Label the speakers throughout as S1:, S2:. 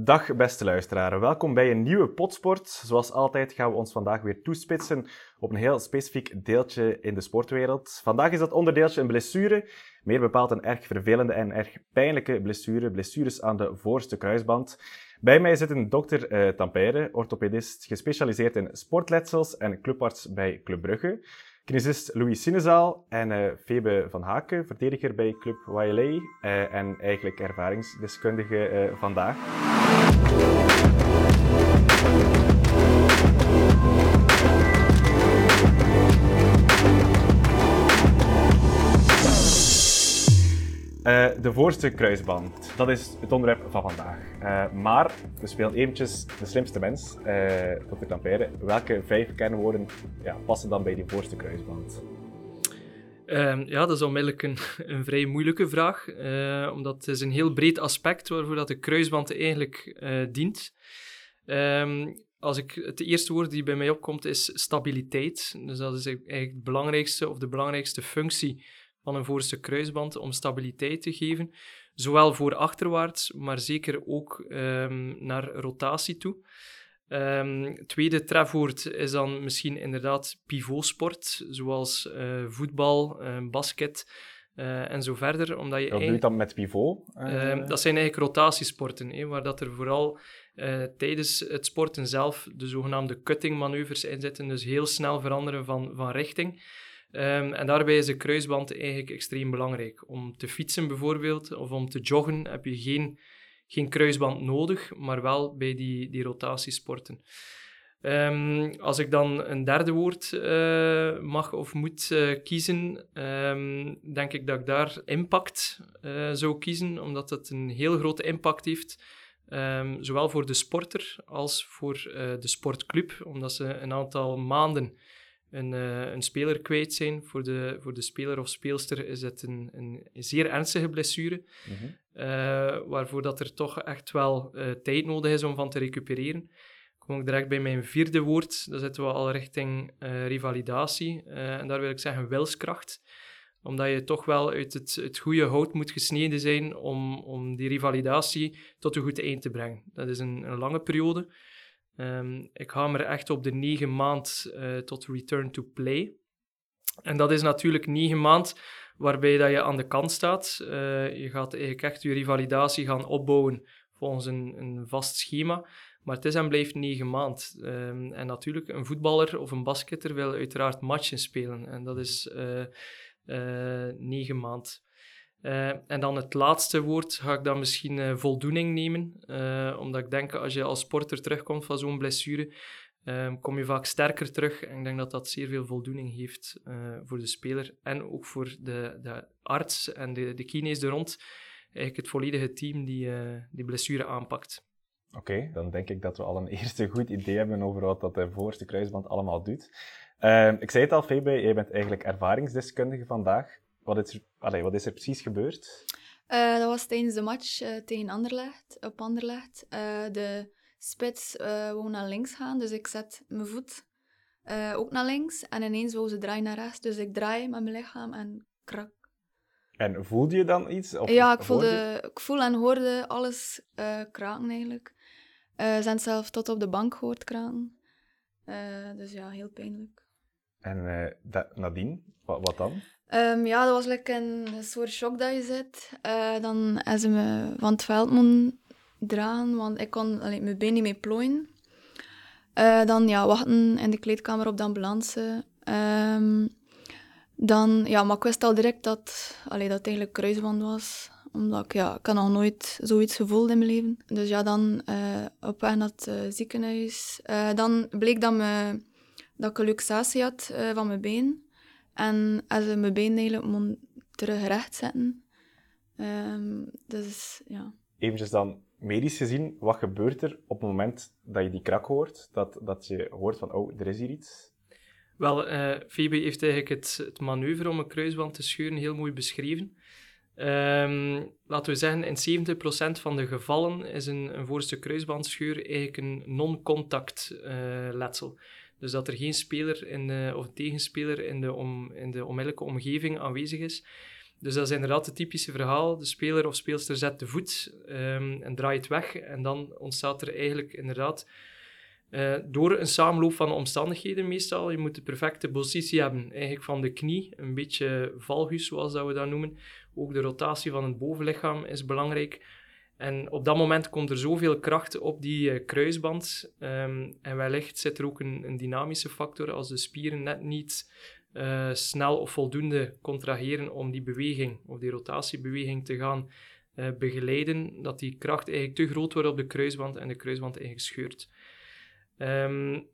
S1: Dag beste luisteraars, welkom bij een nieuwe Potsport. Zoals altijd gaan we ons vandaag weer toespitsen op een heel specifiek deeltje in de sportwereld. Vandaag is dat onderdeeltje een blessure, meer bepaald een erg vervelende en erg pijnlijke blessure, blessures aan de voorste kruisband. Bij mij zit een dokter uh, Tampere, orthopedist gespecialiseerd in sportletsels en clubarts bij Club Brugge. Kinesist Louis Sinezaal en uh, Febe van Haken, verdediger bij Club YLA eh, en eigenlijk ervaringsdeskundige uh, vandaag. Uh, de voorste kruisband, dat is het onderwerp van vandaag. Uh, maar we spelen eventjes de slimste mens, uh, Dr. Tampere. Welke vijf kernwoorden ja, passen dan bij die voorste kruisband?
S2: Um, ja, dat is onmiddellijk een, een vrij moeilijke vraag, omdat het is een heel breed aspect waarvoor dat de kruisband eigenlijk dient. Um, als ik, het eerste woord die bij mij opkomt is stabiliteit. Dus dat is eigenlijk het belangrijkste of de belangrijkste functie van een voorste kruisband om stabiliteit te geven. Zowel voor achterwaarts, maar zeker ook um, naar rotatie toe. Um, tweede trefwoord is dan misschien inderdaad pivotsport, zoals uh, voetbal, uh, basket uh, en zo verder.
S1: Omdat je Wat doe je dan met pivot?
S2: Ehm, dat zijn eigenlijk rotatiesporten, waar dat er vooral tijdens het sporten zelf de zogenaamde cutting manoeuvres in zitten, dus heel snel veranderen van, van richting. Um, en daarbij is de kruisband eigenlijk extreem belangrijk. Om te fietsen bijvoorbeeld, of om te joggen, heb je geen, geen kruisband nodig, maar wel bij die, die rotatiesporten. Um, als ik dan een derde woord uh, mag of moet uh, kiezen, um, denk ik dat ik daar impact uh, zou kiezen, omdat het een heel grote impact heeft, zowel voor de sporter als voor de sportclub, omdat ze een aantal maanden een, uh, een speler kwijt zijn. Voor de, voor de speler of speelster is het een, een zeer ernstige blessure, mm waarvoor dat er toch echt wel uh, tijd nodig is om van te recupereren. Kom ik direct bij mijn vierde woord, dan zitten we al richting revalidatie. en daar wil ik zeggen wilskracht omdat je toch wel uit het, het goede hout moet gesneden zijn om, om die revalidatie tot een goed eind te brengen. Dat is een, een lange periode. Um, ik er echt op de negen maand uh, tot return to play. En dat is natuurlijk negen maand waarbij dat je aan de kant staat. Uh, je gaat eigenlijk echt je revalidatie gaan opbouwen volgens een, een vast schema. Maar het is en blijft negen maand. Um, en natuurlijk, een voetballer of een basketter wil uiteraard matchen spelen. En dat is uh, negen maand. Uh, en dan het laatste woord ga ik dan misschien uh, voldoening nemen. Uh, omdat ik denk, als je als sporter terugkomt van zo'n blessure, kom je vaak sterker terug. En ik denk dat dat zeer veel voldoening heeft voor de speler en ook voor de, de arts en de, de kines er rond. Eigenlijk het volledige team die die blessure aanpakt.
S1: Oké, dan denk ik dat we al een eerste goed idee hebben over wat dat de voorste kruisband allemaal doet. Ehm, ik zei het al, Febe, jij bent eigenlijk ervaringsdeskundige vandaag. Wat is er, allee, wat is er precies gebeurd?
S3: Uh, dat was tijdens de match uh, tegen Anderlecht, op Anderlecht. Uh, de spits wou naar links gaan, dus ik zet mijn voet ook naar links. En ineens wou ze draaien naar rechts, dus ik draai met mijn lichaam en krak.
S1: En voelde je dan iets? Of
S3: ja, ik, voelde, ik voel en hoorde alles kraken eigenlijk. ze zijn zelf tot op de bank gehoord kraken. dus ja, heel pijnlijk.
S1: En dat, nadien, wat, wat dan?
S3: Um, ja, dat was like een soort shock dat je zit. Uh, dan hebben ze me van het veld moeten want ik kon allee, mijn been niet meer plooien. Uh, dan ja, wachten in de kleedkamer op de ambulance. Um, dan, ja, maar ik wist al direct dat, allee, dat het eigenlijk kruisband was. Omdat ik, ja, ik had nog nooit zoiets gevoeld in mijn leven. Dus ja, dan uh, op weg naar het ziekenhuis. dan bleek dat, me, dat ik een luxatie had van mijn been. En als ze mijn been eigenlijk moet terug recht zetten. Um, dus ja.
S1: Eventjes dan, medisch gezien, wat gebeurt er op het moment dat je die krak hoort? Dat, dat je hoort van, oh, er is hier iets?
S2: Wel, uh, Phoebe heeft eigenlijk het, het manoeuvre om een kruisband te scheuren heel mooi beschreven. Um, laten we zeggen, in 70% van de gevallen is een, een voorste kruisbandscheur eigenlijk een non-contact uh, letsel. Dus dat er geen speler in of tegenspeler in de, om, in de onmiddellijke omgeving aanwezig is. Dus dat is inderdaad het typische verhaal. De speler of speelster zet de voet um, en draait weg. En dan ontstaat er eigenlijk inderdaad uh, door een samenloop van omstandigheden meestal. Je moet de perfecte positie hebben, eigenlijk van de knie, een beetje valgus zoals dat we dat noemen. Ook de rotatie van het bovenlichaam is belangrijk. En op dat moment komt er zoveel kracht op die uh, kruisband. Um, en wellicht zit er ook een, een, dynamische factor als de spieren net niet uh, snel of voldoende contraheren om die beweging of die rotatiebeweging te gaan uh, begeleiden, dat die kracht eigenlijk te groot wordt op de kruisband en de kruisband eigenlijk scheurt. Um,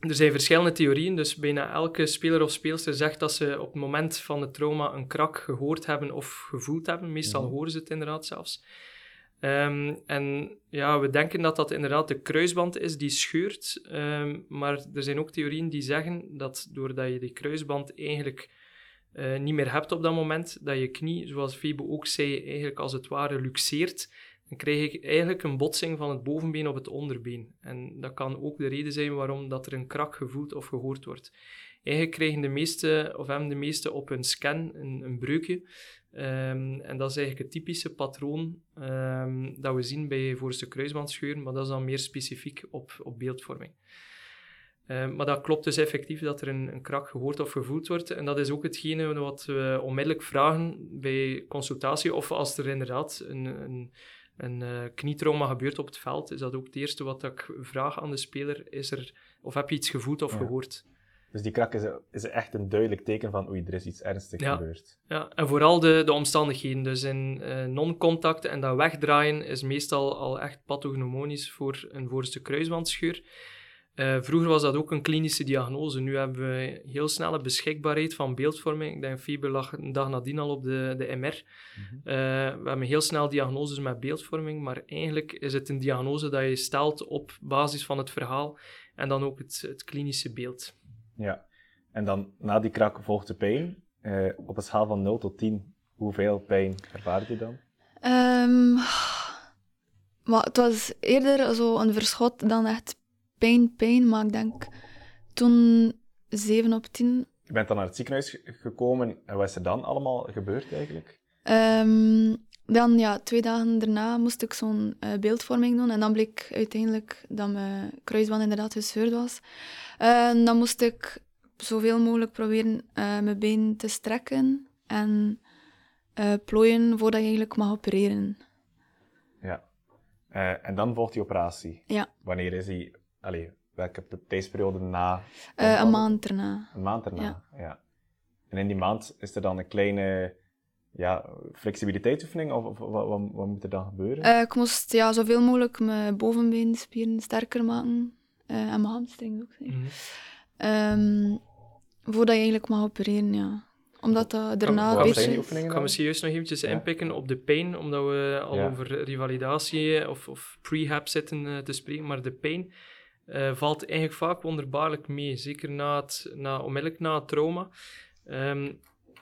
S2: er zijn verschillende theorieën, dus bijna elke speler of speelster zegt dat ze op het moment van het trauma een krak gehoord hebben of gevoeld hebben. Meestal mhm. horen ze het inderdaad zelfs. Um, en ja, we denken dat dat inderdaad de kruisband is die scheurt. Um, maar er zijn ook theorieën die zeggen dat doordat je die kruisband eigenlijk uh, niet meer hebt op dat moment, dat je knie, zoals Febo ook zei, eigenlijk als het ware luxeert. Dan krijg je eigenlijk een botsing van het bovenbeen op het onderbeen. En dat kan ook de reden zijn waarom dat er een krak gevoeld of gehoord wordt. Eigenlijk krijgen de meeste, of hebben de meeste op hun scan een, een breukje. Um, en dat is eigenlijk het typische patroon um, dat we zien bij voorste kruisbandscheuren, maar dat is dan meer specifiek op, op beeldvorming. Um, maar dat klopt dus effectief dat er een, een, krak gehoord of gevoeld wordt. En dat is ook hetgene wat we onmiddellijk vragen bij consultatie, of als er inderdaad een, een, een uh, knietrauma gebeurt op het veld, is dat ook het eerste wat ik vraag aan de speler. Is er, of heb je iets gevoeld of gehoord?
S1: Dus die krak is, is echt een duidelijk teken van oei, er is iets ernstigs gebeurd.
S2: Ja, en vooral de, de omstandigheden. Dus in uh, non-contact en dat wegdraaien is meestal al echt pathognomonisch voor een voorste kruisbandscheur. Uh, vroeger was dat ook een klinische diagnose. Nu hebben we heel snelle beschikbaarheid van beeldvorming. Ik denk, Fiber lag een dag nadien al op de, de MR. Mm uh, we hebben heel snel diagnoses met beeldvorming, maar eigenlijk is het een diagnose dat je stelt op basis van het verhaal en dan ook het, het klinische beeld.
S1: Ja, en dan na die krak volgt de pijn. Uh, op een schaal van 0 tot 10, hoeveel pijn ervaart je dan?
S3: Um, maar het was eerder zo een verschot dan echt pijn, pijn. Maar ik denk toen 7 op 10.
S1: Je bent dan naar het ziekenhuis gekomen en wat is er dan allemaal gebeurd eigenlijk?
S3: Um, dan ja, twee dagen daarna moest ik zo'n uh, beeldvorming doen en dan bleek uiteindelijk dat mijn kruisband inderdaad gescheurd was. Uh, dan moest ik zoveel mogelijk proberen uh, mijn been te strekken en plooien voordat je eigenlijk mag opereren.
S1: Ja. en dan volgt die operatie.
S3: Ja.
S1: Wanneer is die? Allee, welke tijdsperiode na?
S3: een maand erna.
S1: Een maand erna, ja. ja. En in die maand is er dan een kleine ja, flexibiliteitsoefening? Of, of wat, wat, wat, moet er dan gebeuren?
S3: Uh, ik moest ja, zoveel mogelijk mijn bovenbeenspieren sterker maken. Uh, en mijn hamstring ook. Mm um, voordat je eigenlijk mag opereren, ja omdat dat daarna
S2: een beetje... Ik ga misschien juist nog eventjes ja. inpikken op de pijn, omdat we al over revalidatie of, of prehab zitten uh, te spreken, maar de pijn uh, valt eigenlijk vaak wonderbaarlijk mee, zeker na het, na, onmiddellijk na het trauma. Um,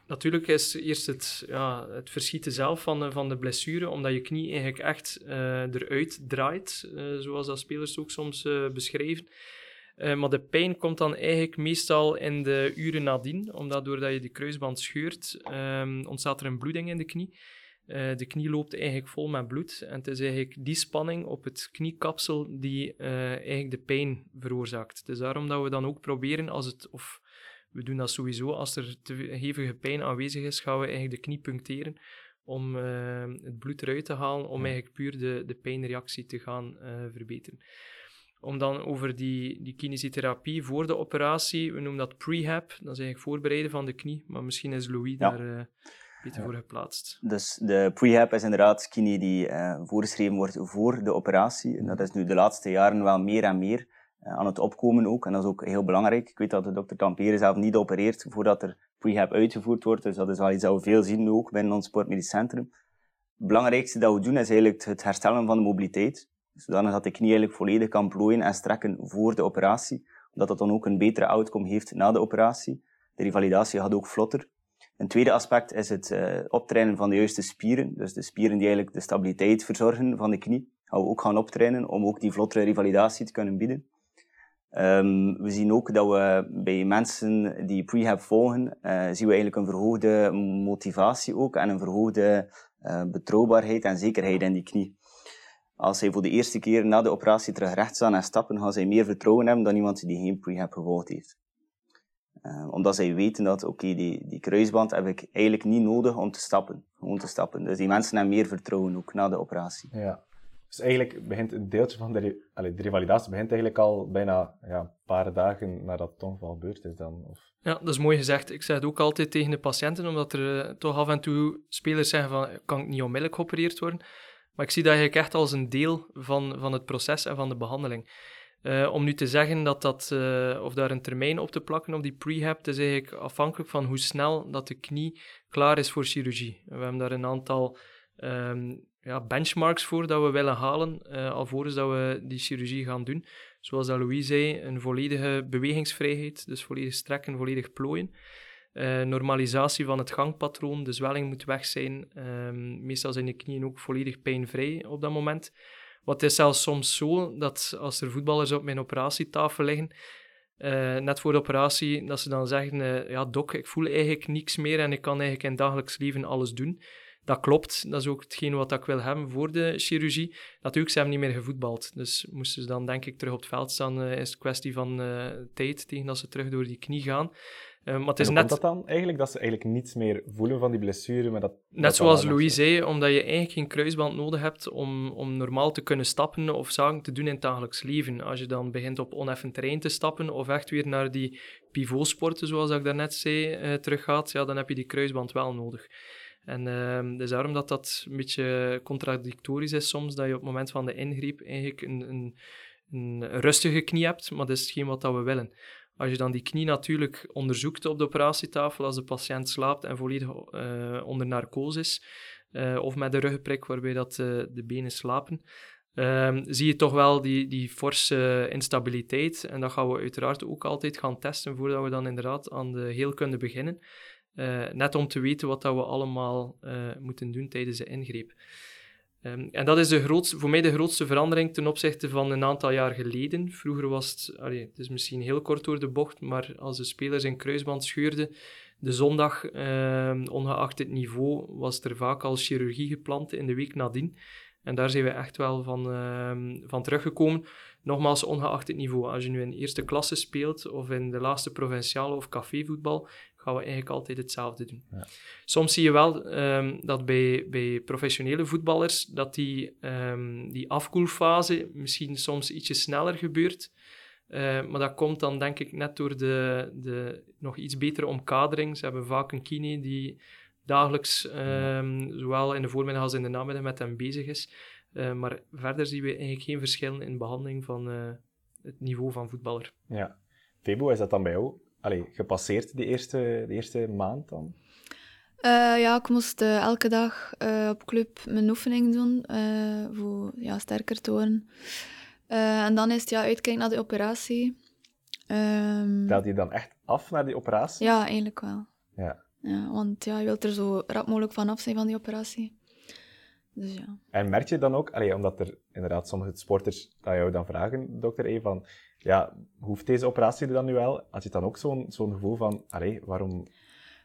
S2: Natuurlijk is eerst het, ja, het verschieten zelf van de, van de blessure, omdat je knie eigenlijk echt uh, eruit draait, uh, zoals dat spelers ook soms uh, beschrijven. maar de pijn komt dan eigenlijk meestal in de uren nadien, omdat doordat je de kruisband scheurt, um, ontstaat er een bloeding in de knie. de knie loopt eigenlijk vol met bloed en het is eigenlijk die spanning op het kniekapsel die eigenlijk de pijn veroorzaakt. Het is daarom dat we dan ook proberen als het... Of, we doen dat sowieso. Als er te hevige pijn aanwezig is, gaan we eigenlijk de knie puncteren om uh, het bloed eruit te halen, om eigenlijk puur de, de pijnreactie te gaan uh, verbeteren. Om dan over die, die kinesietherapie voor de operatie, we noemen dat prehab, dat is eigenlijk voorbereiden van de knie, maar misschien is Louis daar uh, beter voor geplaatst.
S4: Dus de prehab is inderdaad knie die voorgeschreven wordt voor de operatie. En dat is nu de laatste jaren wel meer en meer eh, aan het opkomen ook. En dat is ook heel belangrijk. Ik weet dat de dokter Tampere zelf niet opereert voordat er prehab uitgevoerd wordt. Dus dat is wel iets veel zien ook binnen ons sportmedisch centrum. Het belangrijkste dat we doen is eigenlijk het herstellen van de mobiliteit. Zodanig dat de knie eigenlijk volledig kan plooien en strekken voor de operatie. Omdat dat dan ook een betere outcome heeft na de operatie. De revalidatie gaat ook vlotter. Een tweede aspect is het uh, optrainen van de juiste spieren. Dus de spieren die eigenlijk de stabiliteit verzorgen van de knie, gaan we ook gaan optrainen om ook die vlottere revalidatie te kunnen bieden. Ehm, we zien ook dat we bij mensen die prehab volgen, uh, zien we eigenlijk een verhoogde motivatie ook en een verhoogde uh, betrouwbaarheid en zekerheid in die knie. Als zij voor de eerste keer na de operatie terug recht staan en stappen, gaan zij meer vertrouwen hebben dan iemand die geen prehab gevolgd heeft. Uh, omdat zij weten dat, oké, die, die kruisband heb ik eigenlijk niet nodig om te stappen. Gewoon te stappen. Dus die mensen hebben meer vertrouwen ook na de operatie.
S1: Ja. Dus eigenlijk begint een deeltje van de, de revalidatie begint eigenlijk al bijna ja, een paar dagen nadat het ongeval gebeurd is dan? Of...
S2: Ja, dat is mooi gezegd. Ik zeg het ook altijd tegen de patiënten, omdat er uh, toch af en toe spelers zeggen van, kan ik niet onmiddellijk geopereerd worden? Maar ik zie dat eigenlijk echt als een deel van, van het proces en van de behandeling. Uh, om nu te zeggen dat dat, uh, of daar een termijn op te plakken op die prehab, is eigenlijk afhankelijk van hoe snel dat de knie klaar is voor chirurgie. We hebben daar een aantal um, ja, benchmarks voor dat we willen halen, uh, alvorens dat we die chirurgie gaan doen. Zoals dat Louis zei, een volledige bewegingsvrijheid, dus volledig strekken, volledig plooien. Uh, normalisatie van het gangpatroon, de zwelling moet weg zijn. Um, meestal zijn de knieën ook volledig pijnvrij op dat moment. Wat is zelfs soms zo dat als er voetballers op mijn operatietafel liggen, uh, net voor de operatie, dat ze dan zeggen: Ja, dok, ik voel eigenlijk niks meer en ik kan eigenlijk in dagelijks leven alles doen. Dat klopt, dat is ook hetgeen wat ik wil hebben voor de chirurgie. Natuurlijk, ze hebben niet meer gevoetbald. Dus moesten ze dan denk ik terug op het veld staan, uh, is het kwestie van tijd tegen dat ze terug door die knie gaan.
S1: Uh, maar het is net... dat dan eigenlijk, dat ze eigenlijk niets meer voelen van die blessure? Maar dat,
S2: net
S1: dat
S2: zoals Louis zei, omdat je eigenlijk geen kruisband nodig hebt om, om normaal te kunnen stappen of zaken te doen in het dagelijks leven. Als je dan begint op oneffen terrein te stappen of echt weer naar die pivotsporten, zoals ik daarnet zei, teruggaat, ja, dan heb je die kruisband wel nodig. En uh, dus daarom dat dat een beetje contradictorisch is soms, dat je op het moment van de ingreep eigenlijk een, een, een rustige knie hebt, maar dat is hetgeen wat dat we willen. Als je dan die knie natuurlijk onderzoekt op de operatietafel, als de patiënt slaapt en volledig uh, onder narcose is, uh, of met een ruggenprik waarbij dat, uh, de benen slapen, ehm, zie je toch wel die, die forse instabiliteit. En dat gaan we uiteraard ook altijd gaan testen voordat we dan inderdaad aan de heelkunde beginnen. Net om te weten wat dat we allemaal moeten doen tijdens de ingreep. Um, en dat is de grootste, voor mij de grootste verandering ten opzichte van een aantal jaar geleden. Vroeger was het, het is misschien heel kort door de bocht, maar als de spelers in kruisband scheurden, de zondag, um, ongeacht het niveau, was er vaak al chirurgie gepland in de week nadien. En daar zijn we echt wel van, um, van teruggekomen. Nogmaals, ongeacht het niveau. Als je nu in eerste klasse speelt, of in de laatste provinciale of cafévoetbal, gaan we eigenlijk altijd hetzelfde doen. Ja. Soms zie je wel um, dat bij, bij professionele voetballers dat die, um, die afkoelfase misschien soms ietsje sneller gebeurt. Uh, maar dat komt dan denk ik net door de, de nog iets betere omkadering. Ze hebben vaak een kine die dagelijks, um, zowel in de voormiddag als in de namiddag, met hem bezig is. Uh, maar verder zien we eigenlijk geen verschil in behandeling van uh, het niveau van voetballer.
S1: Ja. Febo, is dat dan bij jou allee, gepasseerd die eerste, de eerste maand dan?
S3: Uh, ja, ik moest uh, elke dag uh, op club mijn oefening doen voor ja, sterker te worden. en dan is het ja, uitkijken naar de operatie.
S1: Um, Telt je dan echt af naar die operatie?
S3: Ja, eigenlijk wel.
S1: Ja.
S3: ja want ja, je wilt er zo rap mogelijk van af zijn van die operatie. Dus ja.
S1: En merk je dan ook, allee, omdat er inderdaad sommige sporters dat jou dan vragen, dokter E, van ja, hoeft deze operatie er dan nu wel? Had je dan ook zo'n zo'n gevoel van, allee, waarom...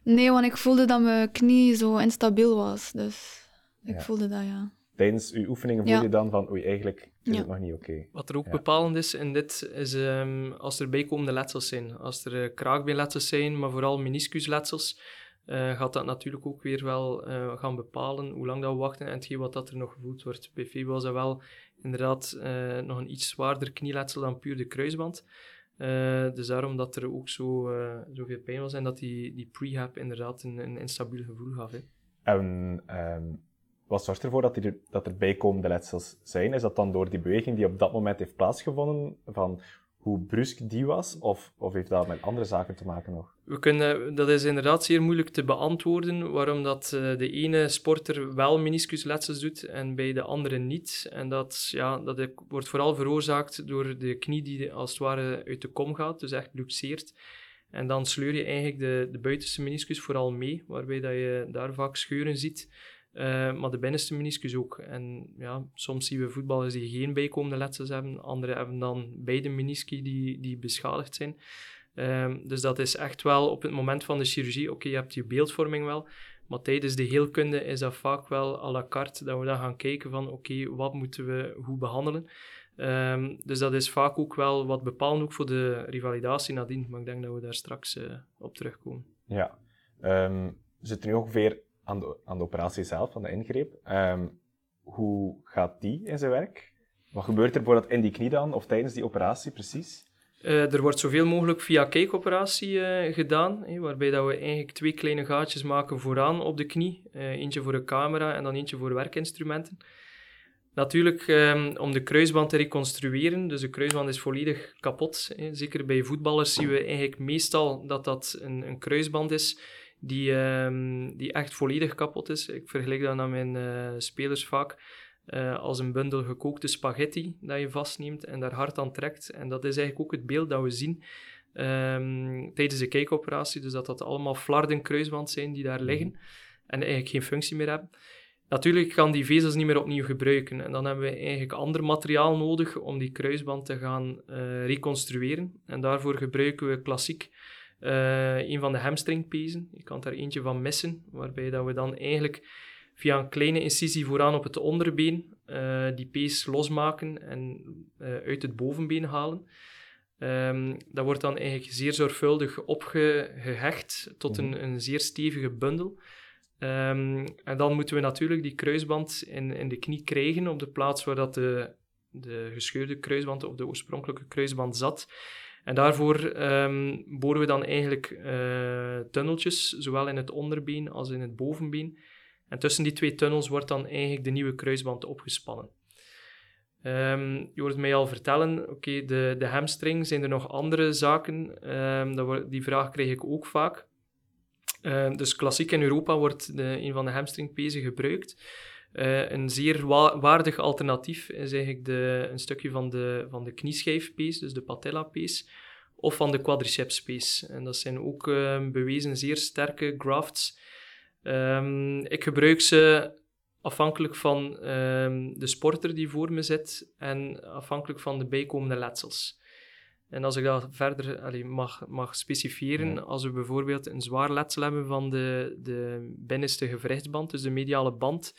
S3: Nee, want ik voelde dat mijn knie zo instabiel was. Dus ik voelde dat, ja.
S1: Tijdens uw oefeningen voelde je dan van, oei, eigenlijk is het nog niet oké.
S2: Wat er ook bepalend is in dit, is um, als er bijkomende letsels zijn. Als er uh, kraakbeenletsels zijn, maar vooral meniscusletsels, uh, gaat dat natuurlijk ook weer wel uh, gaan bepalen hoe lang dat we wachten en hetgeen wat dat er nog gevoeld wordt. Bij Fee was dat wel inderdaad uh, nog een iets zwaarder knieletsel dan puur de kruisband. Uh, dus daarom dat er ook zo, uh, zoveel pijn was en dat die, die prehab inderdaad een, een instabiel gevoel gaf.
S1: En um, wat zorgt ervoor dat, er, dat er bijkomende letsels zijn? Is dat dan door die beweging die op dat moment heeft plaatsgevonden? Van hoe brusk die was? Of, of heeft dat met andere zaken te maken nog?
S2: We kunnen, dat is inderdaad zeer moeilijk te beantwoorden, waarom dat uh, de ene sporter wel meniscusletsels doet en bij de andere niet. En dat, ja, dat wordt vooral veroorzaakt door de knie die als het ware uit de kom gaat, dus echt luxeert. En dan sleur je eigenlijk de, de buitenste meniscus vooral mee, waarbij dat je daar vaak scheuren ziet. Uh, maar de binnenste meniscus ook. En ja, soms zien we voetballers die geen bijkomende letsels hebben. Anderen hebben dan beide menisci die, die beschadigd zijn. Uh, dus dat is echt wel op het moment van de chirurgie. Oké, je hebt je beeldvorming wel. Maar tijdens de heelkunde is dat vaak wel à la carte. Dat we dan gaan kijken van oké, wat moeten we hoe behandelen. Um, dus dat is vaak ook wel wat bepalend ook voor de revalidatie nadien. Maar ik denk dat we daar straks uh, op terugkomen.
S1: Ja. Um, we zitten nu ongeveer aan de, aan de operatie zelf, aan de ingreep. Um, hoe gaat die in zijn werk? Wat gebeurt er bijvoorbeeld in die knie dan, of tijdens die operatie precies?
S2: Uh, er wordt zoveel mogelijk via kijkoperatie uh, gedaan, waarbij dat we eigenlijk twee kleine gaatjes maken vooraan op de knie. Uh, eentje voor de camera en dan eentje voor werkinstrumenten. Natuurlijk, um, om de kruisband te reconstrueren, dus de kruisband is volledig kapot. Zeker bij voetballers zien we eigenlijk meestal dat dat een, een kruisband is die, um, die echt volledig kapot is. Ik vergelijk dat aan mijn uh, spelers vaak uh, als een bundel gekookte spaghetti dat je vastneemt en daar hard aan trekt. En dat is eigenlijk ook het beeld dat we zien um, tijdens de kijkoperatie. Dus dat dat allemaal flarden kruisband zijn die daar liggen mhm. en eigenlijk geen functie meer hebben. Natuurlijk kan die vezels niet meer opnieuw gebruiken. En dan hebben we eigenlijk ander materiaal nodig om die kruisband te gaan uh, reconstrueren. En daarvoor gebruiken we klassiek uh, een van de hamstringpezen. Je kan daar eentje van missen, waarbij dat we dan eigenlijk via een kleine incisie vooraan op het onderbeen uh, die pees losmaken en uh, uit het bovenbeen halen. Um, dat wordt dan eigenlijk zeer zorgvuldig opgehecht tot een, mhm. een zeer stevige bundel. Um, en dan moeten we natuurlijk die kruisband in, in de knie krijgen op de plaats waar dat de, de gescheurde kruisband of de oorspronkelijke kruisband zat. En daarvoor um, boren we dan eigenlijk uh, tunneltjes, zowel in het onderbeen als in het bovenbeen. En tussen die twee tunnels wordt dan eigenlijk de nieuwe kruisband opgespannen. Um, je hoort mij al vertellen, oké, de, de hamstring, zijn er nog andere zaken? Um, dat die vraag krijg ik ook vaak. Dus klassiek in Europa wordt de, een van de hamstringpezen gebruikt. Uh, een zeer wa waardig alternatief is eigenlijk de, een stukje van de, van de knieschijfpees, dus de patella-pees, of van de quadricepspees. En dat zijn ook uh, bewezen zeer sterke grafts. Um, ik gebruik ze afhankelijk van um, de sporter die voor me zit en afhankelijk van de bijkomende letsels. En als ik dat verder allee, mag, mag specifieren, als we bijvoorbeeld een zwaar letsel hebben van de, de binnenste gewrichtsband, dus de mediale band,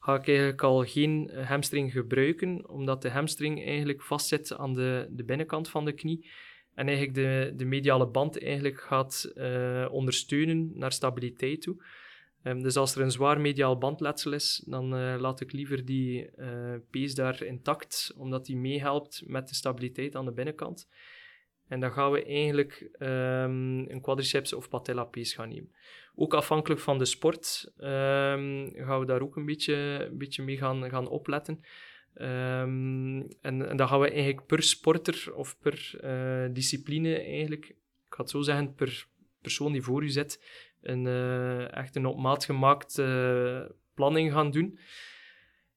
S2: ga ik eigenlijk al geen hamstring gebruiken, omdat de hamstring eigenlijk vastzit aan de, de binnenkant van de knie en eigenlijk de, de mediale band eigenlijk gaat uh, ondersteunen naar stabiliteit toe. Um, dus als er een zwaar mediaal bandletsel is, dan uh, laat ik liever die uh, pees daar intact, omdat die meehelpt met de stabiliteit aan de binnenkant. En dan gaan we eigenlijk um, een quadriceps of patella pees gaan nemen. Ook afhankelijk van de sport um, gaan we daar ook een beetje, een beetje mee gaan, gaan opletten. Um, en, en dan gaan we eigenlijk per sporter of per uh, discipline eigenlijk, ik ga het zo zeggen, per persoon die voor u zit, een, uh, echt een op maat gemaakte uh, planning gaan doen.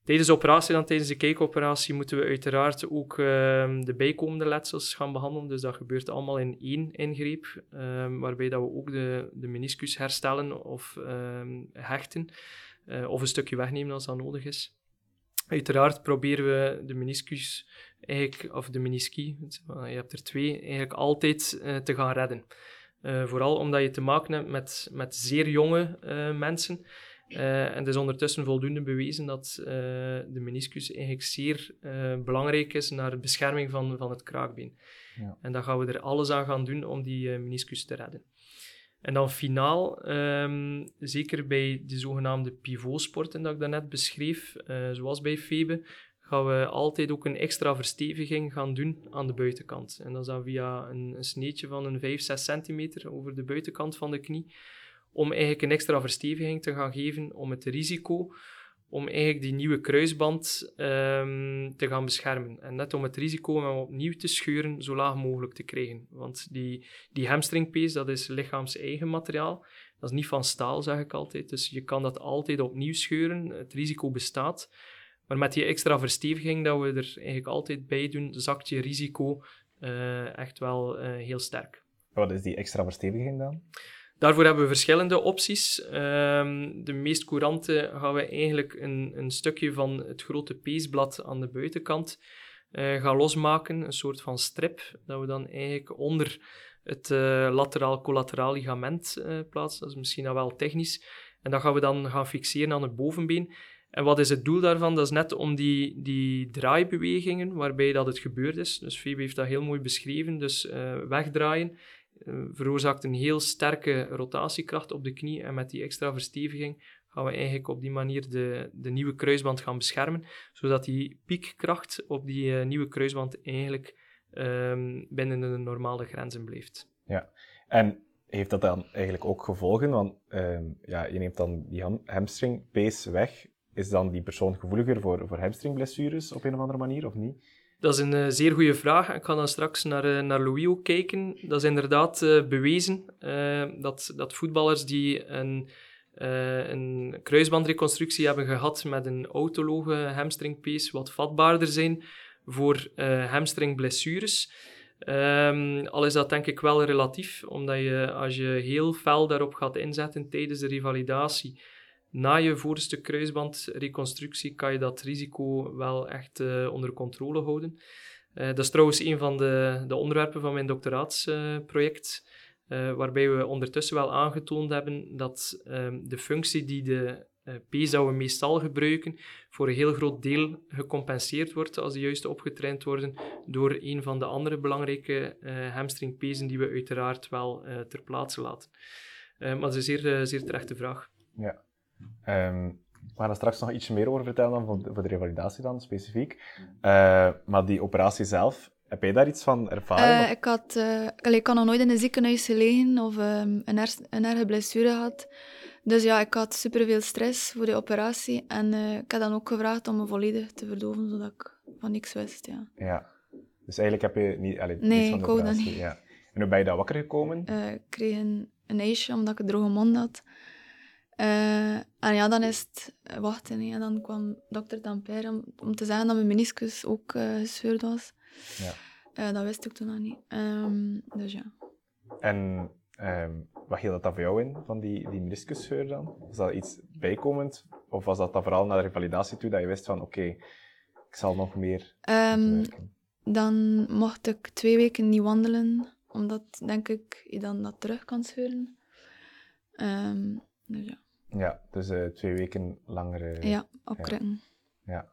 S2: Tijdens de operatie, dan tijdens de kijkoperatie, moeten we uiteraard ook uh, de bijkomende letsels gaan behandelen. Dus dat gebeurt allemaal in één ingreep, um, waarbij dat we ook de, de meniscus herstellen of um, hechten, uh, of een stukje wegnemen als dat nodig is. Uiteraard proberen we de meniscus, eigenlijk, of de menisci, je hebt er twee, eigenlijk altijd uh, te gaan redden. vooral omdat je te maken hebt met, met zeer jonge mensen. Uh, en het is ondertussen voldoende bewezen dat uh, de meniscus eigenlijk zeer uh, belangrijk is naar de bescherming van, van het kraakbeen. Ja. En dan gaan we er alles aan gaan doen om die meniscus te redden. En dan finaal, um, zeker bij de zogenaamde pivotsporten dat ik daarnet beschreef, zoals bij Febe, gaan we altijd ook een extra versteviging gaan doen aan de buitenkant. En dat is dan via een, een sneetje van een 5, 6 centimeter over de buitenkant van de knie om eigenlijk een extra versteviging te gaan geven om het risico om eigenlijk die nieuwe kruisband um, te gaan beschermen. En net om het risico om hem opnieuw te scheuren zo laag mogelijk te krijgen. Want die, die hamstringpees, dat is lichaams eigen materiaal. Dat is niet van staal, zeg ik altijd. Dus je kan dat altijd opnieuw scheuren. Het risico bestaat. Maar met die extra versteviging dat we er eigenlijk altijd bij doen, zakt je risico uh, echt wel uh, heel sterk.
S1: Wat is die extra versteviging dan?
S2: Daarvoor hebben we verschillende opties. Ehm, de meest courante gaan we eigenlijk een, een stukje van het grote peesblad aan de buitenkant uh, gaan losmaken. Een soort van strip, dat we dan eigenlijk onder het uh, lateraal-collateraal ligament uh, plaatsen. Dat is misschien wel technisch. En dat gaan we dan gaan fixeren aan het bovenbeen. En wat is het doel daarvan? Dat is net om die, die draaibewegingen waarbij dat het gebeurd is. Dus Febe heeft dat heel mooi beschreven. Dus wegdraaien veroorzaakt een heel sterke rotatiekracht op de knie. En met die extra versteviging gaan we eigenlijk op die manier de, de nieuwe kruisband gaan beschermen, zodat die piekkracht op die uh, nieuwe kruisband eigenlijk um, binnen de normale grenzen blijft.
S1: Ja, en heeft dat dan eigenlijk ook gevolgen? Want um, ja, je neemt dan die ham hamstringpees weg. Is dan die persoon gevoeliger voor, voor hamstringblessures op een of andere manier, of niet?
S2: Dat is een uh, zeer goede vraag. Ik ga dan straks naar, uh, naar Louis ook kijken. Dat is inderdaad uh, bewezen dat, dat voetballers die een, een kruisbandreconstructie hebben gehad met een autologe hamstringpees wat vatbaarder zijn voor hamstringblessures. Um, al is dat denk ik wel relatief, omdat je als je heel fel daarop gaat inzetten tijdens de revalidatie, na je voorste kruisbandreconstructie kan je dat risico wel echt uh, onder controle houden. Uh, dat is trouwens een van de, de onderwerpen van mijn doctoraatsproject, uh, waarbij we ondertussen wel aangetoond hebben dat um, de functie die de we meestal gebruiken, voor een heel groot deel gecompenseerd wordt als die juist opgetraind worden door een van de andere belangrijke hamstringpezen die we uiteraard wel ter plaatse laten. maar dat is een zeer, zeer terechte vraag.
S1: Ja. Um, we gaan er straks nog iets meer over vertellen dan voor, de revalidatie dan, specifiek. Uh, maar die operatie zelf, heb je daar iets van ervaren?
S3: Uh, ik, had, uh, ik had nog nooit in een ziekenhuis gelegen of um, een, er, een erge blessure gehad. Dus ja, ik had superveel stress voor de operatie. En ik heb dan ook gevraagd om me volledig te verdoven, zodat ik van niks wist. Ja.
S1: ja. Dus eigenlijk heb je niet, allee,
S3: nee,
S1: van
S3: de ik dat niet.
S1: Ja. En hoe ben je daar wakker gekomen?
S3: ik kreeg een, een ijsje omdat ik een droge mond had. Uh, en ja, dan is het wachten. En dan kwam dokter Tampere om, om, te zeggen dat mijn meniscus ook uh, gescheurd was. Ja. Uh, dat wist ik toen nog niet. Um, dus ja.
S1: En um, wat hield dat dan voor jou in, van die, die meniscusscheur dan? Was dat iets bijkomend? Of was dat dan vooral naar de revalidatie toe, dat je wist van oké, okay, ik zal nog meer
S3: um, Dan mocht ik twee weken niet wandelen, omdat, denk ik, je dan dat terug kan scheuren. dus ja.
S1: Ja, dus uh, twee weken langer.
S3: ja, opkrukken.
S1: Ja. ja.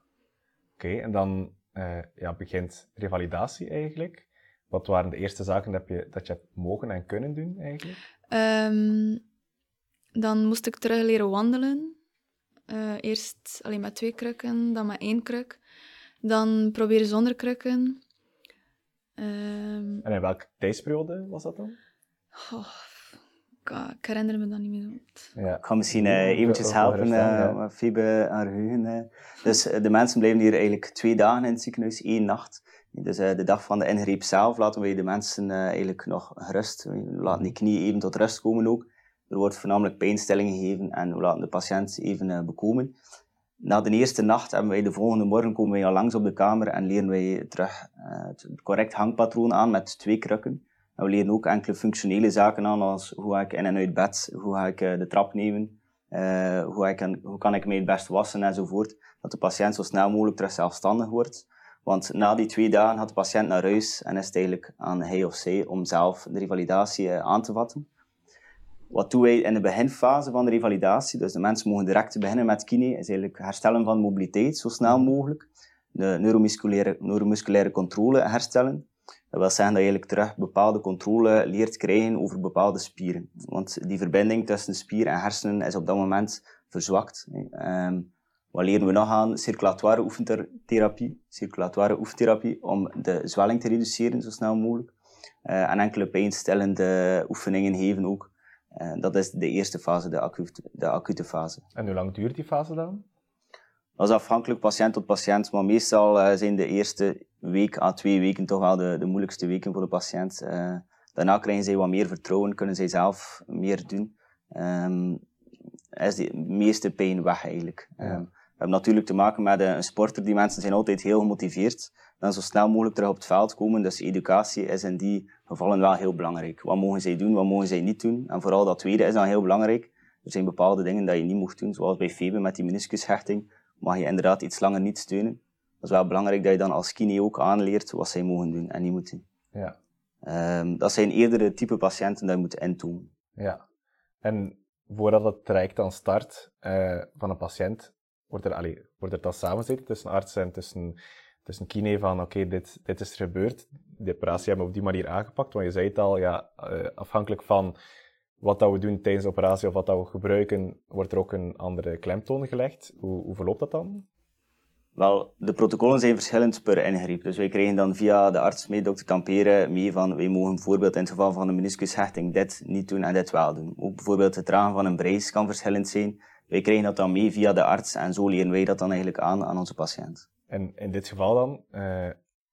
S1: Oké, en dan uh, ja, begint revalidatie eigenlijk. Wat waren de eerste zaken dat je, dat je hebt mogen en kunnen doen eigenlijk?
S3: Um, dan moest ik terug leren wandelen. Uh, eerst alleen met twee krukken, dan met één kruk. Dan proberen zonder krukken. Um,
S1: en in welke tijdsperiode was dat dan?
S3: Oh, ik herinner me dat niet meer goed.
S4: Ja. Ik ga misschien uh, eventjes helpen, uh, aan geheugen. Dus uh, de mensen blijven hier eigenlijk twee dagen in het ziekenhuis, één nacht. Dus de dag van de ingreep zelf laten wij de mensen eigenlijk nog gerust. We laten die knie even tot rust komen ook. Er wordt voornamelijk pijnstelling gegeven en we laten de patiënt even bekomen. Na de eerste nacht hebben wij de volgende morgen komen wij al langs op de kamer en leren wij terug het correct hangpatroon aan met twee krukken we leren ook enkele functionele zaken aan, als hoe ga ik in en uit bed, hoe ga ik eh, de trap nemen, uh, hoe, ik hoe kan ik mij het best wassen enzovoort. Dat de patiënt zo snel mogelijk terug zelfstandig wordt. Want na die twee dagen gaat de patiënt naar huis en is het eigenlijk aan hij of zij om zelf de revalidatie uh, aan te vatten. Wat doen wij in de beginfase van de revalidatie? Dus de mensen mogen direct beginnen met kine, is eigenlijk herstellen van mobiliteit zo snel mogelijk. De neuromusculaire, neuromusculaire controle herstellen. Dat wil zeggen dat je eigenlijk terug bepaalde controle leert krijgen over bepaalde spieren. Want die verbinding tussen spier en hersenen is op dat moment verzwakt. Um, wat leren we nog aan? Circulatoire oefentherapie. Circulatoire oefentherapie om de zwelling te reduceren zo snel mogelijk. Uh, en enkele pijnstillende oefeningen geven ook. Uh, dat is de eerste fase, de de acute fase.
S1: En hoe lang duurt die fase dan?
S4: Dat is afhankelijk patiënt tot patiënt, maar meestal uh, zijn de eerste week à twee weken toch wel de, de moeilijkste weken voor de patiënt. Uh, daarna krijgen zij wat meer vertrouwen, kunnen zij zelf meer doen. Um, is de meeste pijn weg eigenlijk. Ja. Um, we hebben natuurlijk te maken met een sporter. Die mensen zijn altijd heel gemotiveerd. dan zo snel mogelijk terug op het veld komen. Dus educatie is in die gevallen wel heel belangrijk. Wat mogen zij doen, wat mogen zij niet doen? En vooral dat tweede is dan heel belangrijk. Er zijn bepaalde dingen dat je niet mocht doen, zoals bij Febe met die meniscushechting. Mag je inderdaad iets langer niet steunen. Dat is wel belangrijk dat je dan als kine ook aanleert wat zij mogen doen en niet moeten.
S1: Ja.
S4: Um, dat zijn eerder type patiënten dat je moet intonen.
S1: Ja. En voordat het traject dan start uh, van een patiënt, wordt er, allee, wordt er dan samenzitten tussen arts en tussen, tussen kine van oké, okay, dit, dit is er gebeurd, de operatie hebben we op die manier aangepakt. Want je zei het al, ja, uh, afhankelijk van wat dat we doen tijdens de operatie of wat dat we gebruiken, wordt er ook een andere klemtoon gelegd. Hoe, hoe verloopt dat dan?
S4: Wel, de protocollen zijn verschillend per ingreep. Dus wij krijgen dan via de arts mee, dokter Tampere, mee van wij mogen bijvoorbeeld in het geval van een meniscushechting dit niet doen en dit wel doen. Ook bijvoorbeeld het dragen van een brace kan verschillend zijn. Wij krijgen dat dan mee via de arts en zo leren wij dat dan eigenlijk aan aan onze patiënt.
S1: En in dit geval dan, uh,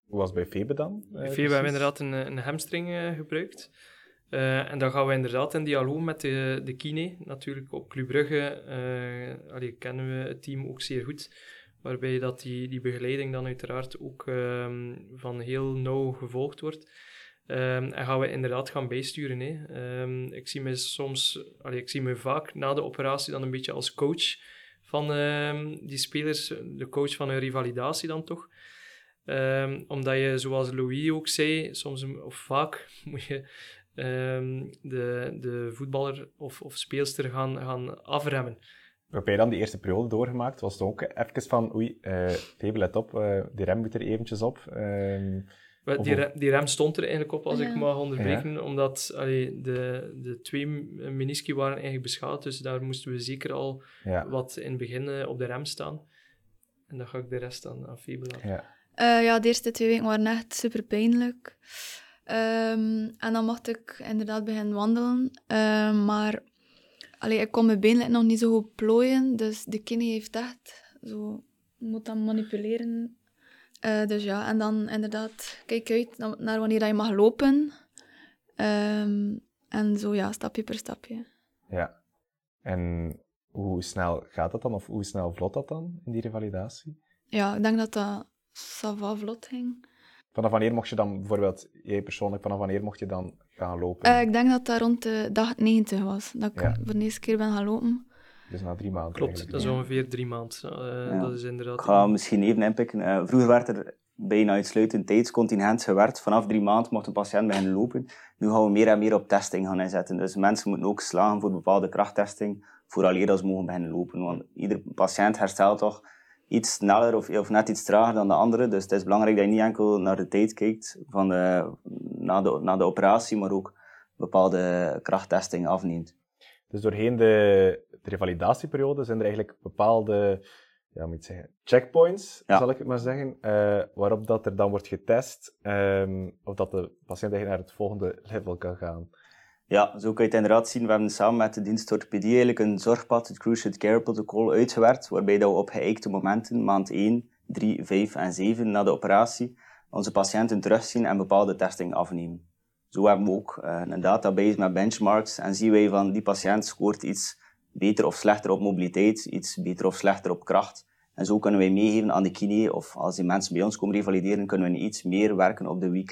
S1: hoe was het bij Febe dan?
S2: Uh, bij Febe hebben we inderdaad een, een hamstring uh, gebruikt. Uh, en dan gaan we inderdaad in dialoog met de, de kine. Natuurlijk op Club Brugge uh, allee, kennen we het team ook zeer goed. Waarbij dat die, die begeleiding dan uiteraard ook um, van heel nauw gevolgd wordt. Um, en gaan we inderdaad gaan bijsturen. Hè. Um, ik zie me soms, allee, ik zie me vaak na de operatie dan een beetje als coach van die spelers, de coach van een revalidatie dan toch. omdat je, zoals Louis ook zei, soms of vaak moet je um, de, de voetballer of, of speelster gaan, gaan afremmen.
S1: Heb jij dan die eerste periode doorgemaakt? Was het ook even van, oei, uh, let op, uh, die rem moet er eventjes op. Uh,
S2: die, rem, die, rem, stond er eigenlijk op, als ja. ik mag onderbreken, ja. omdat allee, de, de twee menisci waren eigenlijk beschadigd, dus daar moesten we zeker al ja. wat in het begin eh, op de rem staan. En dan ga ik de rest aan, aan Febe laten.
S3: Ja. Uh, ja, de eerste twee weken waren echt super pijnlijk. Um, en dan mocht ik inderdaad beginnen wandelen. Um, maar allee, ik kon mijn benen nog niet zo goed plooien. Dus de kine heeft echt zo... moet dan manipuleren. Uh, dus ja, en dan inderdaad kijk uit naar wanneer je mag lopen. Um, en zo ja, stapje per stapje.
S1: Ja. En hoe snel gaat dat dan? Of hoe snel vlot dat dan in die revalidatie?
S3: Ja, ik denk dat dat sava vlot ging.
S1: Vanaf wanneer mocht je dan bijvoorbeeld, jij persoonlijk, vanaf wanneer mocht je dan gaan lopen?
S3: Uh, ik denk dat dat rond de dag 90 was, dat ik ja. voor de eerste keer ben gaan lopen.
S1: Dus na drie maanden
S2: Klopt, dat is ongeveer drie maanden. Uh, ja. Dat is inderdaad...
S4: Ik ga misschien even inpikken. Uh, vroeger werd er bijna uitsluitend tijdscontingent gewerkt. Vanaf drie maanden mocht een patiënt beginnen lopen. Nu gaan we meer en meer op testing gaan inzetten. Dus mensen moeten ook slagen voor bepaalde krachttesting, vooraleer dat ze mogen beginnen lopen. Want ieder patiënt herstelt toch iets sneller of, of net iets trager dan de andere. Dus het is belangrijk dat je niet enkel naar de tijd kijkt van de, na, de, na de operatie, maar ook bepaalde krachttesting afneemt.
S1: Dus doorheen de, de revalidatieperiode zijn er eigenlijk bepaalde ja, moet zeggen, checkpoints, zal ik het maar zeggen, uh, waarop dat er dan wordt getest um, of dat de patiënt eigenlijk naar het volgende level kan gaan.
S4: Ja, zo kun je het inderdaad zien. We hebben samen met de dienst orthopedie eigenlijk een zorgpad, het Cruciate Care Protocol, uitgewerkt, waarbij dat we op geëikte momenten, maand 1, 3, 5 en 7 na de operatie, onze patiënten terugzien en bepaalde testing afnemen. Zo hebben we ook uh, een database met benchmarks en zien wij van die patiënt scoort iets beter of slechter op mobiliteit, iets beter of slechter op kracht. En zo kunnen wij meegeven aan de kine, of als die mensen bij ons komen revalideren, kunnen we iets meer werken op de weak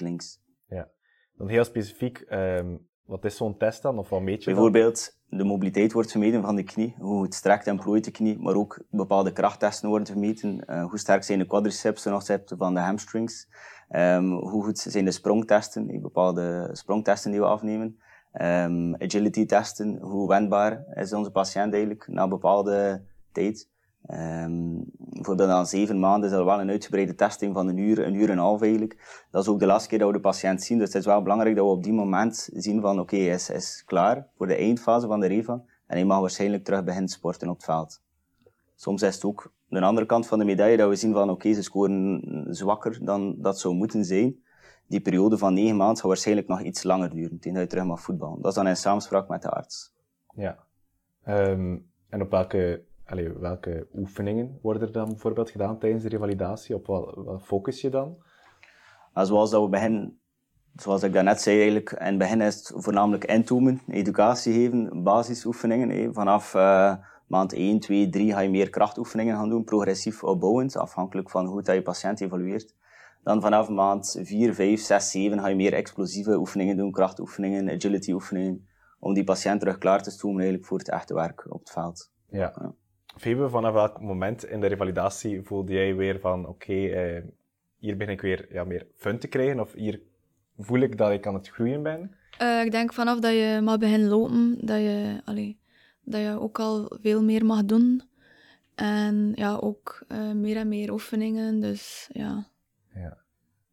S1: Ja, dan heel specifiek, um, wat is zo'n test dan, of wat meet je
S4: Bijvoorbeeld, de mobiliteit wordt gemeten van de knie, hoe het strekt en plooit de knie, maar ook bepaalde krachttesten worden gemeten. Uh, hoe sterk zijn de quadriceps ten opzichte van de hamstrings? Um, hoe goed zijn de sprongtesten, bepaalde sprongtesten die we afnemen? Um, agility testen, hoe wendbaar is onze patiënt eigenlijk na bepaalde tijd? Um, bijvoorbeeld na zeven maanden is er wel een uitgebreide testing van een uur, een uur en een half eigenlijk. Dat is ook de laatste keer dat we de patiënt zien. Dus het is wel belangrijk dat we op die moment zien van oké, hij is, is klaar voor de eindfase van de REVA. En hij mag waarschijnlijk terug beginnen sporten op het veld. Soms is het ook de andere kant van de medaille dat we zien van oké, ze scoren zwakker dan dat zou moeten zijn. Die periode van negen maanden zal waarschijnlijk nog iets langer duren, tegen dat terug mag voetballen. Dat is dan in samenspraak met de arts.
S1: Ja. Um, en op welke Allee, welke oefeningen worden er dan bijvoorbeeld gedaan tijdens de revalidatie? Op wat, wat focus je dan?
S4: zoals dat we beginnen, zoals ik daarnet zei, eigenlijk, in het begin is het voornamelijk intoomen, educatie geven, basisoefeningen. Vanaf uh, maand 1, 2, 3 ga je meer krachtoefeningen gaan doen, progressief opbouwend, afhankelijk van hoe dat je patiënt evolueert. Dan vanaf maand 4, 5, 6, 7 ga je meer explosieve oefeningen doen, krachtoefeningen, agility oefeningen, om die patiënt terug klaar te stomen eigenlijk voor het echte werk op het veld.
S1: Ja. ja. Febe, vanaf welk moment in de revalidatie voelde jij weer van oké, eh, hier ben ik weer ja, meer fun te krijgen of hier voel ik dat ik aan het groeien ben?
S3: Uh, ik denk vanaf dat je mag beginnen lopen, dat je, allee, dat je ook al veel meer mag doen. En ja, ook uh, meer en meer oefeningen, dus ja. ja.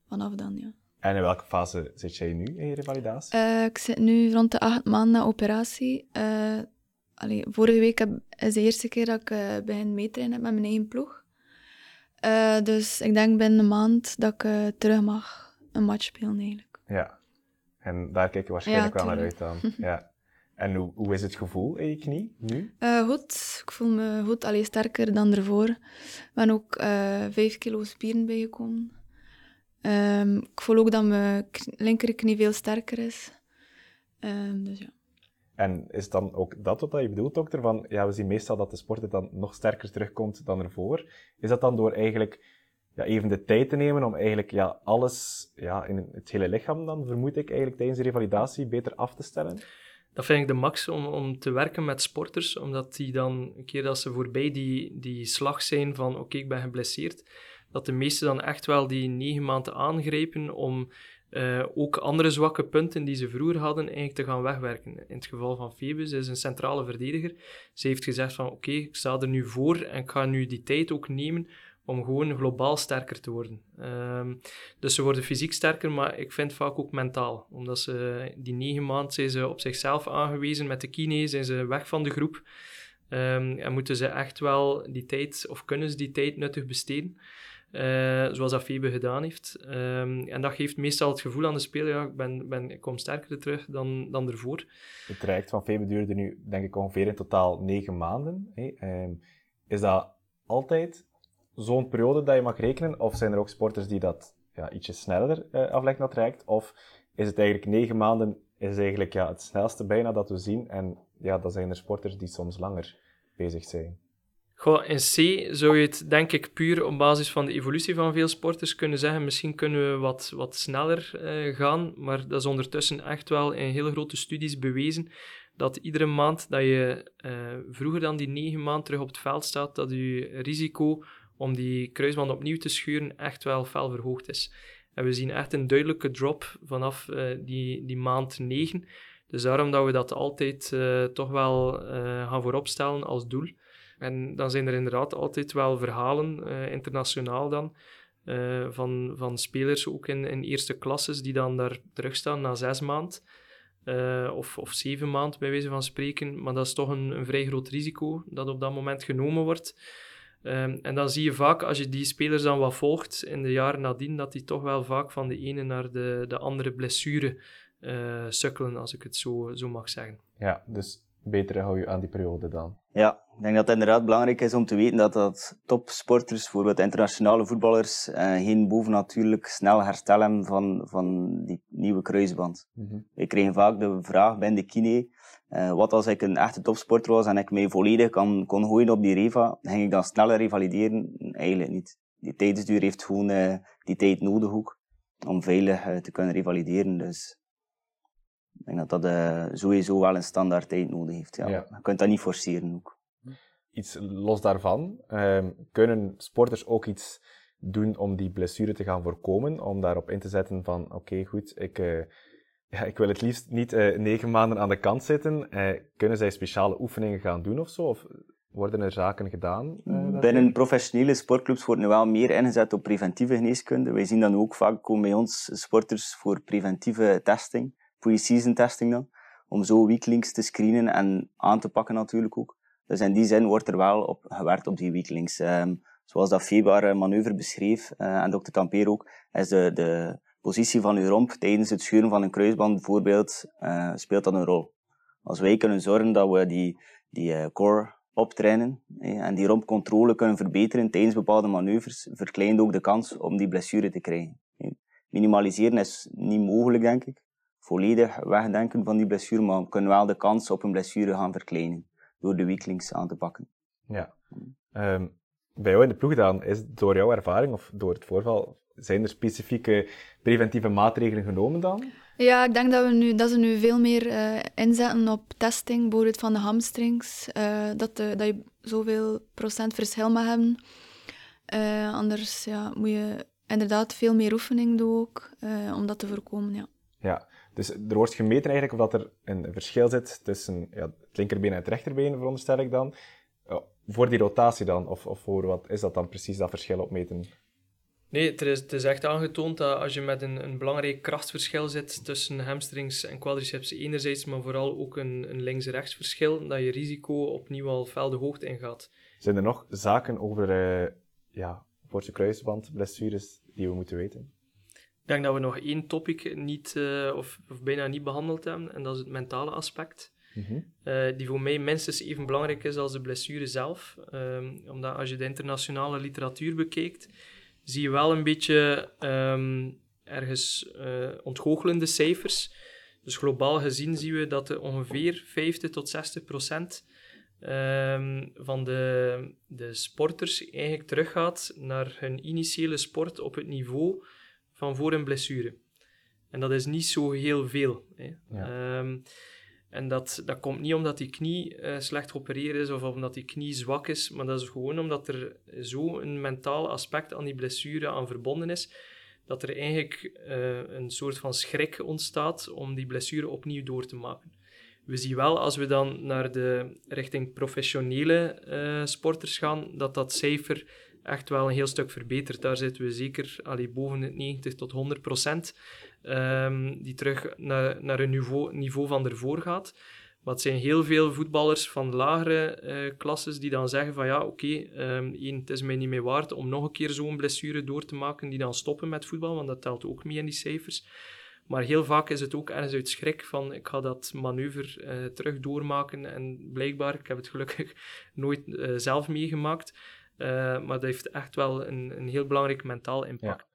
S3: Vanaf dan, ja.
S1: En in welke fase zit jij nu in je revalidatie?
S3: Uh, ik zit nu rond de acht maanden na operatie. Allee, vorige week heb, is de eerste keer dat ik uh, begin meetrainen met mijn eigen ploeg. dus ik denk binnen een maand dat ik terug mag een match spelen eigenlijk.
S1: Ja. En daar kijk je waarschijnlijk wel naar uit dan. ja. En hoe, hoe is het gevoel in je knie nu?
S3: Goed. Ik voel me goed, alleen sterker dan ervoor. Ik ben ook vijf kilo spieren bijgekomen. Um, ik voel ook dat mijn linkerknie veel sterker is. Um, dus ja.
S1: En is dan ook dat wat je bedoelt, dokter? Van, ja, we zien meestal dat de sporter dan nog sterker terugkomt dan ervoor. Is dat dan door eigenlijk ja, even de tijd te nemen om eigenlijk ja, alles ja, in het hele lichaam dan, vermoed ik, eigenlijk tijdens de revalidatie beter af te stellen?
S2: Dat vind ik de max om, om te werken met sporters, omdat die dan, een keer dat ze voorbij die, die slag zijn van oké, ik ben geblesseerd, dat de meesten dan echt wel die negen maanden aangrijpen om uh, ook andere zwakke punten die ze vroeger hadden eigenlijk te gaan wegwerken. In het geval van Phoebus is een centrale verdediger. Ze heeft gezegd van oké, ik sta er nu voor en ik ga nu die tijd ook nemen om gewoon globaal sterker te worden. Um, dus ze worden fysiek sterker, maar ik vind vaak ook mentaal. Omdat ze die negen maanden zijn ze op zichzelf aangewezen met de kine, zijn ze weg van de groep. Um, en moeten ze echt wel die tijd, of kunnen ze die tijd nuttig besteden. Uh, zoals dat Febe gedaan heeft. Um, en dat geeft meestal het gevoel aan de speler, ja, ik, ben, ben, ik kom sterker terug dan, dan ervoor.
S1: Het traject van Febe duurde nu, denk ik, ongeveer in totaal negen maanden. Hey. is dat altijd zo'n periode dat je mag rekenen? Of zijn er ook sporters die dat ja, ietsje sneller uh, afleggen, dat traject? Of is het eigenlijk negen maanden is eigenlijk ja, het snelste bijna dat we zien? En ja, dan zijn er sporters die soms langer bezig zijn.
S2: Goh, in C zou je het denk ik puur op basis van de evolutie van veel sporters kunnen zeggen. Misschien kunnen we wat, wat sneller uh, gaan, maar dat is ondertussen echt wel in hele grote studies bewezen dat iedere maand dat je uh, vroeger dan die negen maanden terug op het veld staat, dat je risico om die kruisband opnieuw te schuren echt wel fel verhoogd is. En we zien echt een duidelijke drop vanaf uh, die, die maand 9. Dus daarom dat we dat altijd toch wel uh, gaan vooropstellen als doel. En dan zijn er inderdaad altijd wel verhalen, internationaal dan, van, van spelers ook in, in eerste klasses die dan daar terugstaan na zes maand. of, of zeven maand bij wijze van spreken. Maar dat is toch een, een vrij groot risico dat op dat moment genomen wordt. Um, en dan zie je vaak, als je die spelers dan wat volgt in de jaren nadien, dat die toch wel vaak van de ene naar de, de andere blessure uh, sukkelen, als ik het zo, zo mag zeggen.
S1: Ja, dus beter hou je aan die periode dan.
S4: Ja, ik denk dat het inderdaad belangrijk is om te weten dat, dat topsporters, bijvoorbeeld internationale voetballers, uh, geen bovennatuurlijk snel herstel hebben van, van die nieuwe kruisband. Mm -hmm. We kregen vaak de vraag bij de kine, uh, wat als ik een echte topsporter was en ik mij volledig kan, kon gooien op die Reva, ging ik dan sneller revalideren? Eigenlijk niet. Die tijdsduur heeft gewoon uh, die tijd nodig ook, om veilig uh, te kunnen revalideren. Dus ik denk dat dat sowieso wel een standaard tijd nodig heeft. Ja. ja. Je kunt dat niet forceren ook.
S1: Iets los daarvan, ehm, kunnen sporters ook iets doen om die blessure te gaan voorkomen? Om daarop in te zetten van, oké, okay, goed, ik ja, ik wil het liefst niet uh, negen maanden aan de kant zitten. Uh, kunnen zij speciale oefeningen gaan doen of zo? Of worden er zaken gedaan?
S4: Uh, Binnen professionele sportclubs wordt nu wel meer ingezet op preventieve geneeskunde. Wij zien dan ook vaak komen bij ons sporters voor preventieve testing, pre-season testing dan, om zo weaklings te screenen en aan te pakken natuurlijk ook. Dus in die zin wordt er wel op gewerkt op die weaklings. Um, zoals dat Febar manoeuvre beschreef, en dokter Tamper ook, is de, de positie van uw romp tijdens het schuren van een kruisband bijvoorbeeld, uh, speelt dat een rol. Als wij kunnen zorgen dat we die, die uh, core optrainen eh, en die rompcontrole kunnen verbeteren tijdens bepaalde manoeuvres, verkleint ook de kans om die blessure te krijgen. Minimaliseren is niet mogelijk, denk ik. Volledig wegdenken van die blessure, maar we kunnen wel de kans op een blessure gaan verkleinen door de weaklings aan te pakken.
S1: Ja. Um, bij jou in de ploeg dan, is door jouw ervaring of door het voorval zijn er specifieke preventieve maatregelen genomen dan?
S3: Ja, ik denk dat, we nu, dat ze nu veel meer uh, inzetten op testing, bijvoorbeeld van de hamstrings. Uh, dat, de, dat je zoveel procent verschil mag hebben. Uh, anders ja, moet je inderdaad veel meer oefening doen ook, om dat te voorkomen. Ja.
S1: Ja, dus er wordt gemeten eigenlijk of dat er een verschil zit tussen ja, het linkerbeen en het rechterbeen, veronderstel ik dan. voor die rotatie dan, of, of voor wat is dat dan precies, dat verschil opmeten?
S2: Nee, het is, het is echt aangetoond dat als je met een, een belangrijk krachtverschil zit tussen hamstrings en quadriceps enerzijds, maar vooral ook een, een links-rechts verschil, dat je risico opnieuw al fel de hoogte ingaat.
S1: Zijn er nog zaken over uh, ja, kruisbandblessures die we moeten weten?
S2: Ik denk dat we nog één topic niet, uh, of, of, bijna niet behandeld hebben, en dat is het mentale aspect. Mm uh, die voor mij minstens even belangrijk is als de blessure zelf. Um, omdat als je de internationale literatuur bekijkt, zie je wel een beetje um, ergens uh, ontgoochelende cijfers. Dus globaal gezien zien we dat er ongeveer 50 tot 60 procent um, van de, de sporters eigenlijk teruggaat naar hun initiële sport op het niveau van voor een blessure. En dat is niet zo heel veel. Hè. Ja. Um, en dat, dat komt niet omdat die knie uh, slecht geopereerd is of omdat die knie zwak is, maar dat is gewoon omdat er zo een mentaal aspect aan die blessure aan verbonden is, dat er eigenlijk uh, een soort van schrik ontstaat om die blessure opnieuw door te maken. We zien wel, als we dan naar de richting professionele uh, sporters gaan, dat dat cijfer echt wel een heel stuk verbetert. Daar zitten we zeker allee, boven het 90 tot 100 procent. Um, die terug naar, naar een niveau, niveau van ervoor gaat. Maar het zijn heel veel voetballers van lagere uh, klasses die dan zeggen van ja, oké, ehm, het is mij niet meer waard om nog een keer zo'n blessure door te maken, die dan stoppen met voetbal, want dat telt ook mee in die cijfers. Maar heel vaak is het ook ergens uit schrik van ik ga dat manoeuvre uh, terug doormaken en blijkbaar, ik heb het gelukkig nooit uh, zelf meegemaakt, maar dat heeft echt wel een, een heel belangrijk mentaal impact.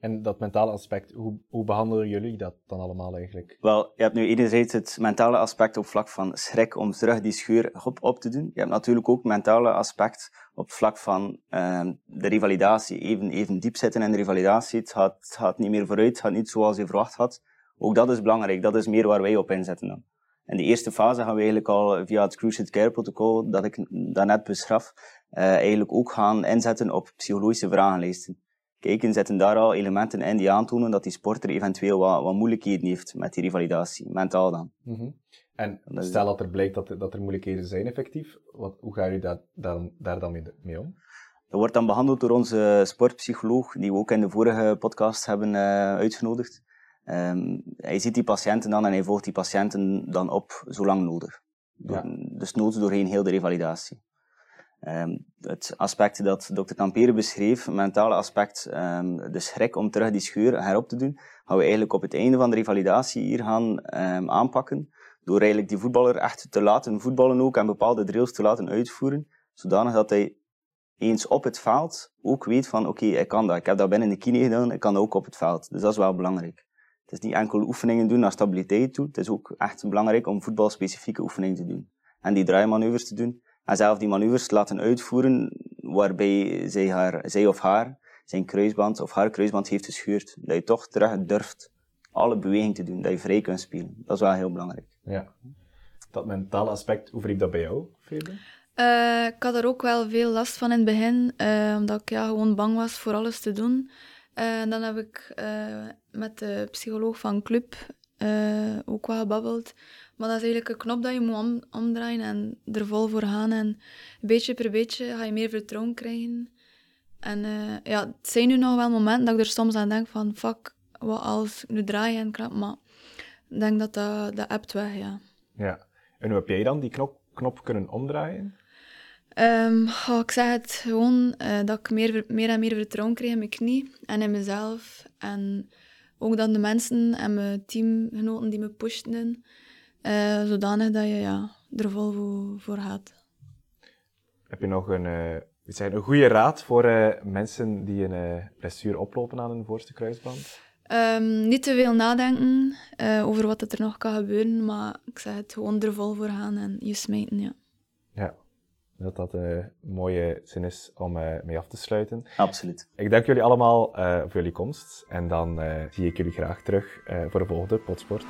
S1: En dat mentale aspect, hoe, hoe behandelen jullie dat dan allemaal eigenlijk?
S4: Wel, je hebt nu enerzijds het mentale aspect op vlak van schrik om terug die scheur op, op te doen. Je hebt natuurlijk ook het mentale aspect op vlak van uh, de revalidatie. Even, even diep zitten in de revalidatie. Het gaat, het gaat niet meer vooruit, het gaat niet zoals je verwacht had. Ook dat is belangrijk, dat is meer waar wij op inzetten dan. In de eerste fase gaan we eigenlijk al via het Cruciate Care protocol, dat ik daarnet beschaf, uh, eigenlijk ook gaan inzetten op psychologische vragenlijsten kijken, zitten daar al elementen in die aantonen dat die sporter eventueel wat, wat moeilijkheden heeft met die revalidatie, mentaal dan.
S1: Mm -hmm. En stel dat er blijkt dat, dat er moeilijkheden zijn effectief, wat, hoe gaan jullie dat, dan, daar dan mee, mee, om?
S4: Dat wordt dan behandeld door onze sportpsycholoog, die we ook in de vorige podcast hebben uh, uitgenodigd. Um, hij ziet die patiënten dan en hij volgt die patiënten dan op zolang nodig. Ja. Dus noods doorheen heel de revalidatie. Um, het aspect dat Dr. Tampere beschreef, het mentale aspect, um, de schrik om terug die scheur herop te doen, gaan we eigenlijk op het einde van de revalidatie hier gaan aanpakken. Door eigenlijk die voetballer echt te laten voetballen ook en bepaalde drills te laten uitvoeren, zodanig dat hij eens op het veld ook weet van oké, okay, ik kan dat. Ik heb dat binnen de kine gedaan, ik kan dat ook op het veld. Dus dat is wel belangrijk. Het is niet enkel oefeningen doen naar stabiliteit toe, het is ook echt belangrijk om voetbalspecifieke oefeningen te doen. En die draaimanoeuvres te doen, en zelf die manoeuvres laten uitvoeren waarbij zij, haar, zij of haar zijn kruisband of haar kruisband heeft gescheurd. Dat je toch terug durft alle beweging te doen, dat je vrij kunt spelen. Dat is wel heel belangrijk.
S1: Ja. Dat mentale aspect, hoe verliep dat bij jou, Fede?
S3: Uh, ik had er ook wel veel last van in het begin, uh, omdat ik ja, gewoon bang was voor alles te doen. Uh, en dan heb ik met de psycholoog van club ook wel gebabbeld maar dat is eigenlijk een knop dat je moet om, omdraaien en er vol voor gaan. En beetje per beetje ga je meer vertrouwen krijgen. En ja, het zijn nu nog wel momenten dat ik er soms aan denk van... Fuck, wat als ik nu draai en klap. Maar ik denk dat dat, dat hebt weg, ja.
S1: Ja. En hoe heb jij dan die knop, knop kunnen omdraaien?
S3: Um, oh, ik zeg het gewoon uh, dat ik meer, meer en meer vertrouwen krijg in mijn knie en in mezelf. En ook dan de mensen en mijn teamgenoten die me pushten. Uh, zodanig dat je ja, er vol voor, voor gaat.
S1: Heb je nog een, uh, zeg, een goede raad voor mensen die een blessure oplopen aan hun voorste kruisband?
S3: Um, niet te veel nadenken over wat er nog kan gebeuren, maar ik zeg het gewoon er vol voor gaan en je smijten, ja.
S1: Dat dat een mooie zin is om uh, mee af te sluiten.
S4: Absoluut.
S1: Ik dank jullie allemaal uh, voor jullie komst. En dan zie ik jullie graag terug voor de volgende Potsport.